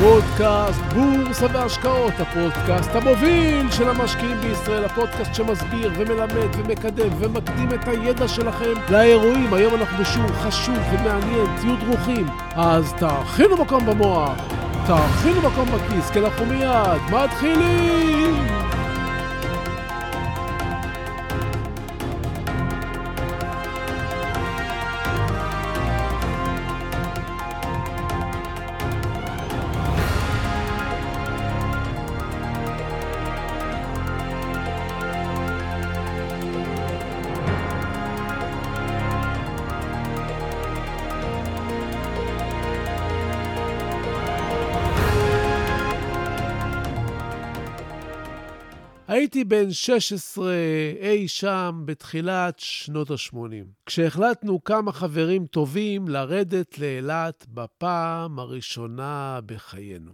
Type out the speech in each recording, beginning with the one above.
פודקאסט בורסה והשקעות, הפודקאסט המוביל של המשקיעים בישראל, הפודקאסט שמסביר ומלמד ומקדם ומקדים את הידע שלכם לאירועים. היום אנחנו בשיעור חשוב ומעניין, תהיו דרוכים. אז תאכינו מקום במוח, תאכינו מקום בכיס, כי אנחנו מיד מתחילים! הייתי בן 16 אי שם בתחילת שנות ה-80, כשהחלטנו כמה חברים טובים לרדת לאילת בפעם הראשונה בחיינו.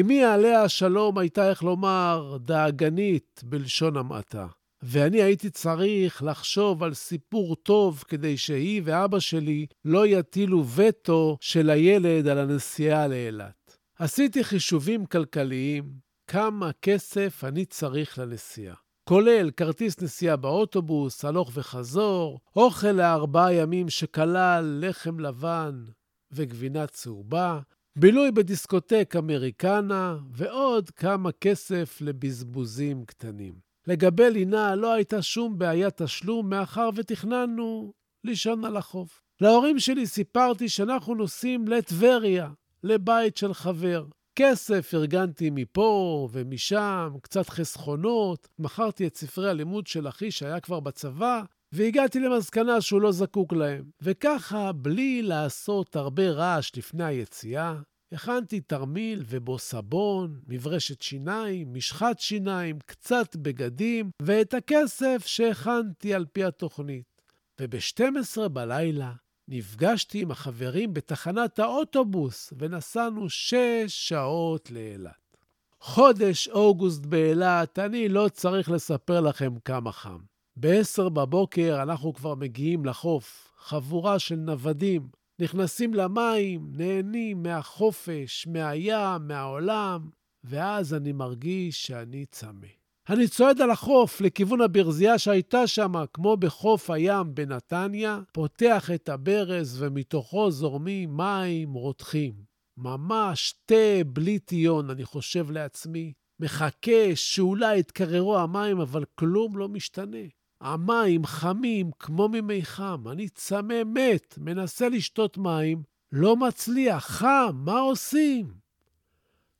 אמי עליה השלום הייתה, איך לומר, דאגנית בלשון המעטה. ואני הייתי צריך לחשוב על סיפור טוב כדי שהיא ואבא שלי לא יטילו וטו של הילד על הנסיעה לאילת. עשיתי חישובים כלכליים, כמה כסף אני צריך לנסיעה. כולל כרטיס נסיעה באוטובוס, הלוך וחזור, אוכל לארבעה ימים שכלל לחם לבן וגבינה צהובה, בילוי בדיסקוטק אמריקנה ועוד כמה כסף לבזבוזים קטנים. לגבי לינה לא הייתה שום בעיית תשלום מאחר ותכננו לישון על החוף. להורים שלי סיפרתי שאנחנו נוסעים לטבריה, לבית של חבר. כסף ארגנתי מפה ומשם, קצת חסכונות, מכרתי את ספרי הלימוד של אחי שהיה כבר בצבא, והגעתי למסקנה שהוא לא זקוק להם. וככה, בלי לעשות הרבה רעש לפני היציאה, הכנתי תרמיל ובו סבון, מברשת שיניים, משחת שיניים, קצת בגדים, ואת הכסף שהכנתי על פי התוכנית. וב-12 בלילה נפגשתי עם החברים בתחנת האוטובוס ונסענו שש שעות לאילת. חודש אוגוסט באילת, אני לא צריך לספר לכם כמה חם. ב-10 בבוקר אנחנו כבר מגיעים לחוף, חבורה של נוודים, נכנסים למים, נהנים מהחופש, מהים, מהעולם, ואז אני מרגיש שאני צמא. אני צועד על החוף לכיוון הברזייה שהייתה שם, כמו בחוף הים בנתניה, פותח את הברז ומתוכו זורמים מים רותחים. ממש תה בלי טיון, אני חושב לעצמי. מחכה שאולי יתקררו המים, אבל כלום לא משתנה. המים חמים כמו ממיחם, אני צמא מת, מנסה לשתות מים, לא מצליח, חם, מה עושים?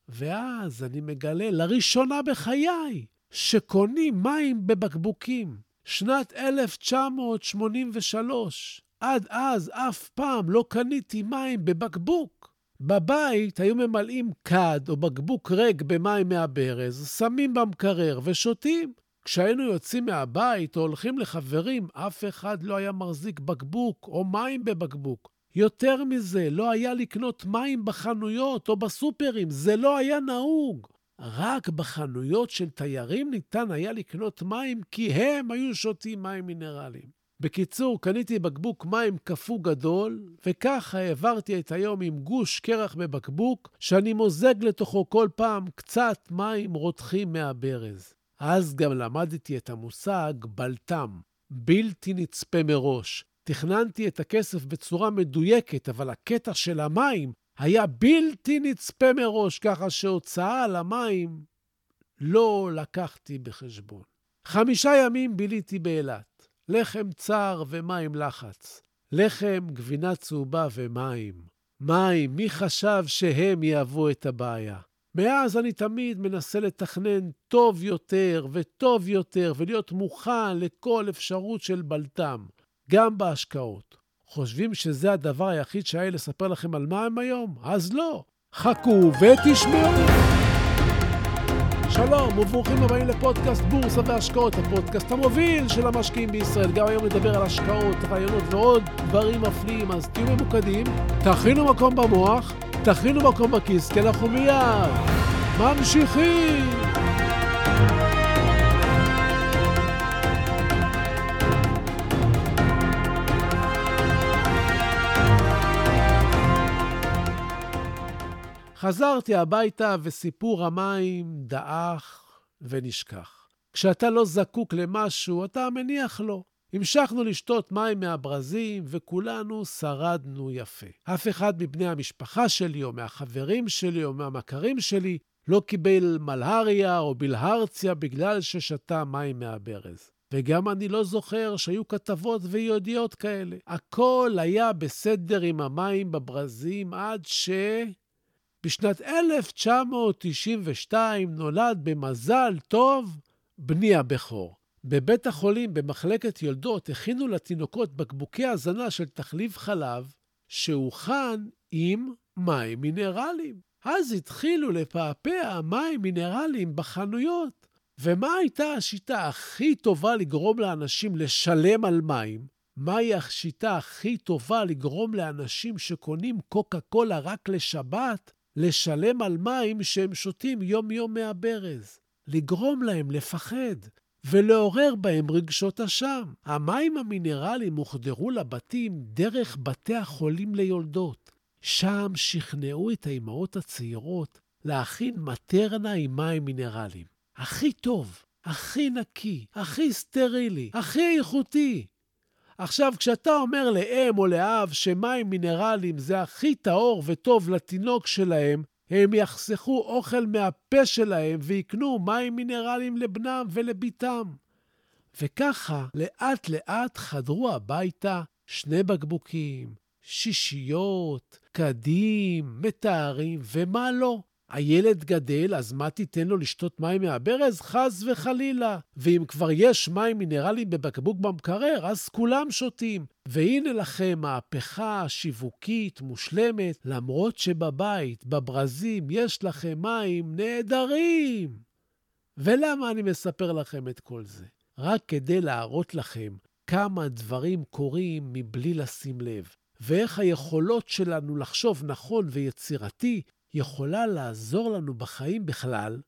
ואז אני מגלה, לראשונה בחיי, שקונים מים בבקבוקים. שנת 1983. עד אז אף פעם לא קניתי מים בבקבוק. בבית היו ממלאים כד או בקבוק ריק במים מהברז, שמים במקרר ושותים. כשהיינו יוצאים מהבית או הולכים לחברים, אף אחד לא היה מחזיק בקבוק או מים בבקבוק. יותר מזה, לא היה לקנות מים בחנויות או בסופרים, זה לא היה נהוג. רק בחנויות של תיירים ניתן היה לקנות מים, כי הם היו שותים מים מינרליים. בקיצור, קניתי בקבוק מים קפוא גדול, וככה העברתי את היום עם גוש קרח בבקבוק, שאני מוזג לתוכו כל פעם קצת מים רותחים מהברז. אז גם למדתי את המושג בלטם, בלתי נצפה מראש. תכננתי את הכסף בצורה מדויקת, אבל הקטע של המים היה בלתי נצפה מראש, ככה שהוצאה על המים לא לקחתי בחשבון. חמישה ימים ביליתי באילת. לחם צר ומים לחץ. לחם, גבינה צהובה ומים. מים, מי חשב שהם יהוו את הבעיה? מאז אני תמיד מנסה לתכנן טוב יותר וטוב יותר ולהיות מוכן לכל אפשרות של בלטם, גם בהשקעות. חושבים שזה הדבר היחיד שהיה לספר לכם על מה הם היום? אז לא. חכו ותשמעו. שלום וברוכים הבאים לפודקאסט בורסה והשקעות, הפודקאסט המוביל של המשקיעים בישראל. גם היום נדבר על השקעות, רעיונות ועוד דברים מפליאים, אז תהיו ממוקדים, תכינו מקום במוח, תכינו מקום בכיס, כי אנחנו מיד ממשיכים. חזרתי הביתה וסיפור המים דעך ונשכח. כשאתה לא זקוק למשהו, אתה מניח לו. המשכנו לשתות מים מהברזים, וכולנו שרדנו יפה. אף אחד מבני המשפחה שלי, או מהחברים שלי, או מהמכרים שלי, לא קיבל מלהריה או בלהרציה בגלל ששתה מים מהברז. וגם אני לא זוכר שהיו כתבות וידיעות כאלה. הכל היה בסדר עם המים בברזים עד ש... בשנת 1992 נולד במזל טוב בני הבכור. בבית החולים, במחלקת יולדות, הכינו לתינוקות בקבוקי הזנה של תחליף חלב, שהוכן עם מים מינרליים. אז התחילו לפעפע מים מינרליים בחנויות. ומה הייתה השיטה הכי טובה לגרום לאנשים לשלם על מים? מהי השיטה הכי טובה לגרום לאנשים שקונים קוקה קולה רק לשבת, לשלם על מים שהם שותים יום-יום מהברז? לגרום להם לפחד ולעורר בהם רגשות אשם. המים המינרליים הוחדרו לבתים דרך בתי החולים ליולדות. שם שכנעו את האימהות הצעירות להכין מטרנה עם מים מינרליים. הכי טוב, הכי נקי, הכי סטרילי, הכי איכותי. עכשיו, כשאתה אומר לאם או לאב שמים מינרליים זה הכי טהור וטוב לתינוק שלהם, הם יחסכו אוכל מהפה שלהם ויקנו מים מינרליים לבנם ולבתם. וככה, לאט-לאט חדרו הביתה שני בקבוקים, שישיות, קדים, מטהרים ומה לא. הילד גדל, אז מה תיתן לו לשתות מים מהברז? חס וחלילה. ואם כבר יש מים מינרליים בבקבוק במקרר, אז כולם שותים. והנה לכם מהפכה שיווקית מושלמת, למרות שבבית, בברזים, יש לכם מים נהדרים. ולמה אני מספר לכם את כל זה? רק כדי להראות לכם כמה דברים קורים מבלי לשים לב, ואיך היכולות שלנו לחשוב נכון ויצירתי יכולה לעזור לנו בחיים בכלל,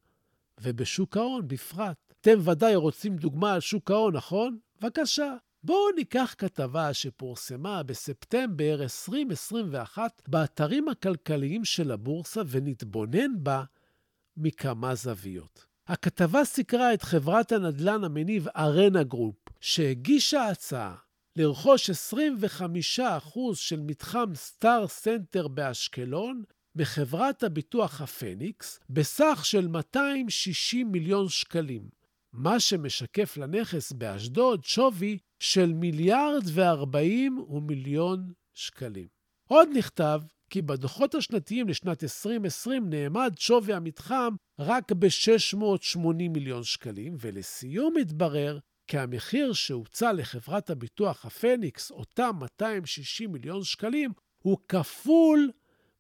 ובשוק ההון בפרט. אתם ודאי רוצים דוגמה על שוק ההון, נכון? בבקשה. בואו ניקח כתבה שפורסמה בספטמבר 2021 באתרים הכלכליים של הבורסה ונתבונן בה מכמה זוויות. הכתבה סיקרה את חברת הנדל"ן המניב ארנה גרופ, שהגישה הצעה לרכוש 25% של מתחם סטאר סנטר באשקלון בחברת הביטוח הפניקס בסך של 260 מיליון שקלים, מה שמשקף לנכס באשדוד שווי של מיליארד ו-40 ומיליון שקלים. עוד נכתב כי בדוחות השנתיים לשנת 2020 נאמד שווי המתחם רק ב-680 מיליון שקלים, ולסיום התברר כי המחיר שהוצע לחברת הביטוח הפניקס, אותם 260 מיליון שקלים, הוא כפול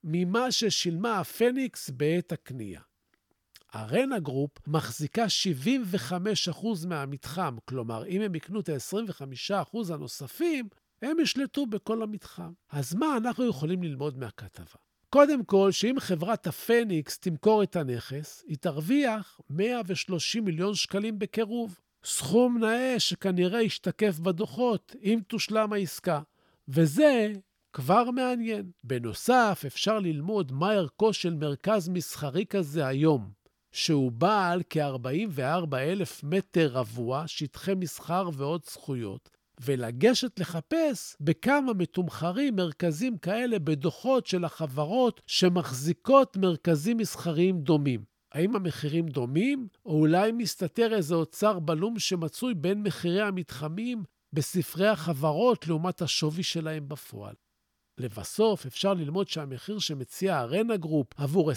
ממה ששילמה הפניקס בעת הקנייה. ארנה גרופ מחזיקה 75% מהמתחם, כלומר, אם הם יקנו את ה-25% הנוספים, הם ישלטו בכל המתחם. אז מה אנחנו יכולים ללמוד מהכתבה? קודם כל, שאם חברת הפניקס תמכור את הנכס, היא תרוויח 130 מיליון שקלים בקירוב. סכום נאה שכנראה ישתקף בדוחות אם תושלם העסקה. וזה כבר מעניין. בנוסף, אפשר ללמוד מה ערכו של מרכז מסחרי כזה היום, שהוא בעל כ-44 אלף מטר רבוע, שטחי מסחר ועוד זכויות, ולגשת לחפש בכמה מתומחרים מרכזים כאלה בדוחות של החברות שמחזיקות מרכזים מסחריים דומים. האם המחירים דומים, או אולי מסתתר איזה אוצר בלום שמצוי בין מחירי המתחמים בספרי החברות לעומת השווי שלהם בפועל. לבסוף, אפשר ללמוד שהמחיר שמציע ארנה גרופ עבור 25%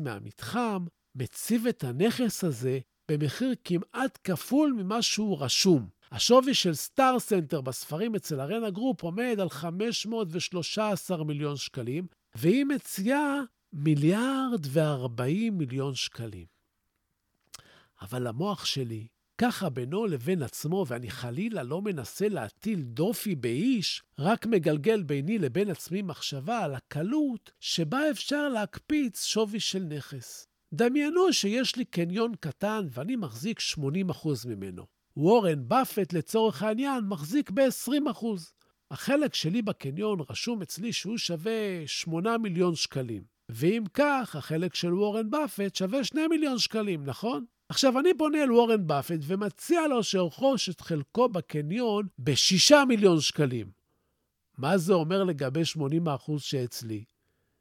מהמתחם, מציב את הנכס הזה במחיר כמעט כפול ממה שהוא רשום. השווי של סטאר סנטר בספרים אצל ארנה גרופ עומד על 513 מיליון שקלים, והיא מציעה מיליארד ו-40 מיליון שקלים. אבל המוח שלי ככה בינו לבין עצמו, ואני חלילה לא מנסה להטיל דופי באיש, רק מגלגל ביני לבין עצמי מחשבה על הקלות שבה אפשר להקפיץ שווי של נכס. דמיינו שיש לי קניון קטן ואני מחזיק 80% ממנו. וורן באפט, לצורך העניין, מחזיק ב-20%. החלק שלי בקניון רשום אצלי שהוא שווה 8 מיליון שקלים. ואם כך, החלק של וורן באפט שווה 2 מיליון שקלים, נכון? עכשיו, אני פונה אל וורן באפט ומציע לו שירכוש את חלקו בקניון ב-6 מיליון שקלים. מה זה אומר לגבי 80% שאצלי?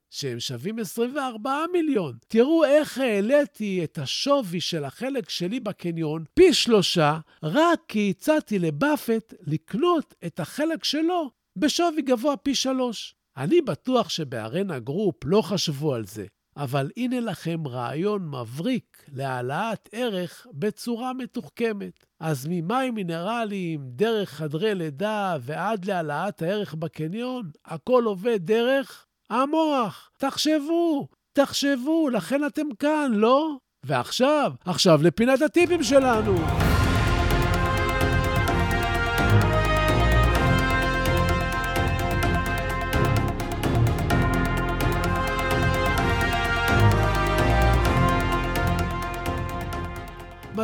שהם שווים 24 מיליון. תראו איך העליתי את השווי של החלק שלי בקניון פי שלושה, רק כי הצעתי לבאפט לקנות את החלק שלו בשווי גבוה פי שלוש. אני בטוח שבארנה גרופ לא חשבו על זה, אבל הנה לכם רעיון מבריק להעלאת ערך בצורה מתוחכמת. אז ממים מינרליים, דרך חדרי לידה ועד להעלאת הערך בקניון, הכל עובד דרך המוח. תחשבו, תחשבו, לכן אתם כאן, לא? ועכשיו, עכשיו לפינת הטיפים שלנו.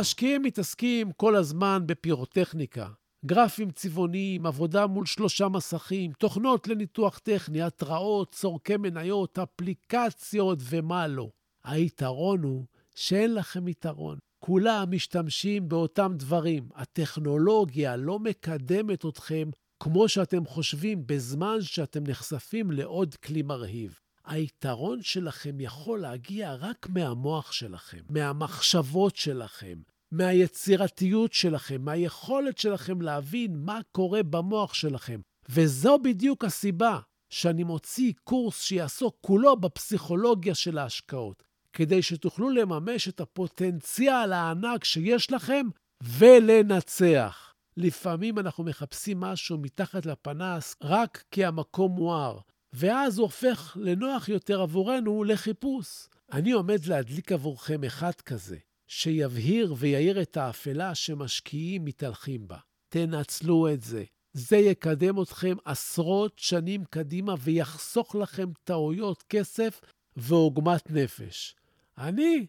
משקיעים מתעסקים כל הזמן בפירוטכניקה. גרפים צבעוניים, עבודה מול שלושה מסכים, תוכנות לניתוח טכני, התראות, צורכי מניות, אפליקציות ומה לא. היתרון הוא שאין לכם יתרון. כולם משתמשים באותם דברים. הטכנולוגיה לא מקדמת אתכם כמו שאתם חושבים בזמן שאתם נחשפים לעוד כלי מרהיב. היתרון שלכם יכול להגיע רק מהמוח שלכם, מהמחשבות שלכם, מהיצירתיות שלכם, מהיכולת שלכם להבין מה קורה במוח שלכם. וזו בדיוק הסיבה שאני מוציא קורס שיעסוק כולו בפסיכולוגיה של ההשקעות, כדי שתוכלו לממש את הפוטנציאל הענק שיש לכם ולנצח. לפעמים אנחנו מחפשים משהו מתחת לפנס רק כי המקום מואר, ואז הוא הופך לנוח יותר עבורנו לחיפוש. אני עומד להדליק עבורכם אחד כזה, שיבהיר ויאיר את האפלה שמשקיעים מתהלכים בה. תנצלו את זה. זה יקדם אתכם עשרות שנים קדימה ויחסוך לכם טעויות כסף ועוגמת נפש. אני,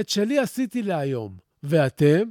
את שלי עשיתי להיום. ואתם?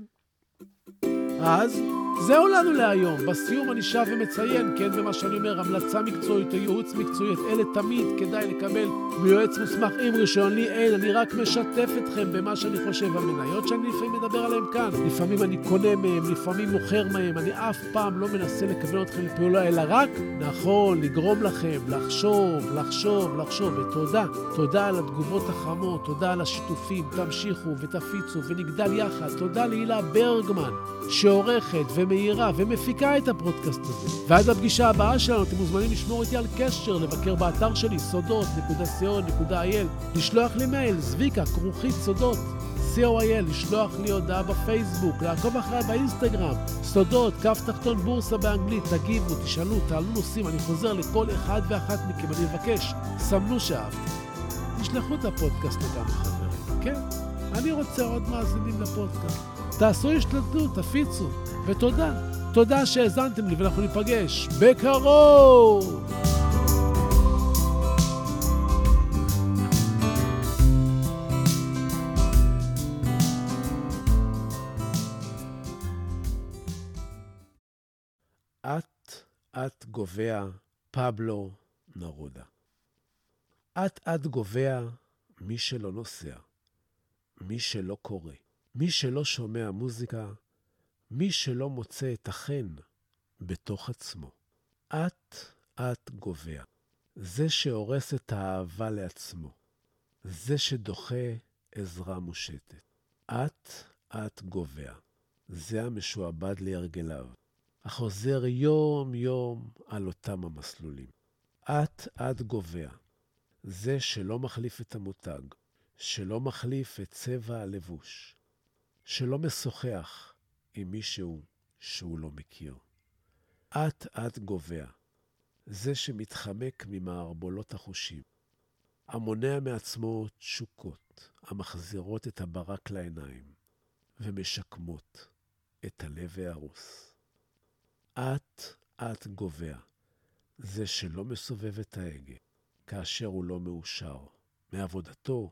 אז זהו לנו להיום. בסיום אני שב ומציין, כן, במה שאני אומר, המלצה מקצועית או ייעוץ מקצועי, את אלה תמיד כדאי לקבל מיועץ מוסמך עם רישיון. לי אין, אני רק משתף אתכם במה שאני חושב. המניות שאני לפעמים מדבר עליהן כאן, לפעמים אני קונה מהם, לפעמים מוכר מהם, אני אף פעם לא מנסה לכוון אתכם לפעולה, אלא רק, נכון, לגרום לכם לחשוב, לחשוב, לחשוב. ותודה, תודה על התגובות החמות, תודה על השיתופים, תמשיכו ותפיצו ונגדל יחד. תודה להילה ברגמן, שעורכת ו... ומאירה ומפיקה את הפודקאסט הזה. ועד הפגישה הבאה שלנו אתם מוזמנים לשמור איתי על קשר, לבקר באתר שלי, סודות.co.il, לשלוח לי מייל, זביקה, כרוכית סודות. co.il, לשלוח לי הודעה בפייסבוק, לעקוב אחריי באינסטגרם, סודות, קו תחתון בורסה באנגלית, תגיבו, תשאלו, תעלו נושאים, אני חוזר לכל אחד ואחת מכם, אני מבקש, סמנו שאהבתם. תשלחו את הפודקאסט לכמה חברים, כן? אני רוצה עוד מאזינים לפודקאסט. תעשו השתלטות, תפיצו. ותודה. תודה שהאזנתם לי, ואנחנו ניפגש בקרוב! אט-אט גובע פבלו נרודה. אט-אט גובע מי שלא נוסע, מי שלא קורא, מי שלא שומע מוזיקה, מי שלא מוצא את החן בתוך עצמו. אט-אט גובע. זה שהורס את האהבה לעצמו. זה שדוחה עזרה מושטת. אט-אט גובע. זה המשועבד להרגליו, החוזר יום-יום על אותם המסלולים. אט-אט גובע. זה שלא מחליף את המותג, שלא מחליף את צבע הלבוש, שלא משוחח, עם מישהו שהוא לא מכיר. אט-אט גובע, זה שמתחמק ממערבולות החושים, המונע מעצמו תשוקות המחזירות את הברק לעיניים ומשקמות את הלב ההרוס. אט-אט גובע, זה שלא מסובב את ההגה כאשר הוא לא מאושר מעבודתו,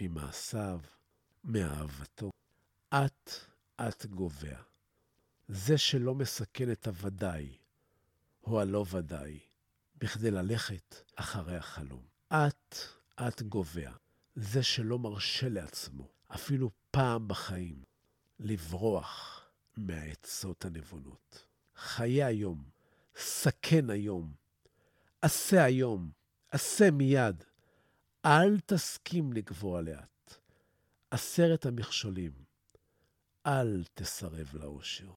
ממעשיו, מאהבתו. אט אט גובע. זה שלא מסכן את הוודאי, או הלא ודאי, בכדי ללכת אחרי החלום. אט מעט גובע. זה שלא מרשה לעצמו, אפילו פעם בחיים, לברוח מהעצות הנבונות. חיי היום, סכן היום, עשה היום, עשה מיד. אל תסכים לגבוה לאט. עשרת המכשולים, אל תסרב לאושר.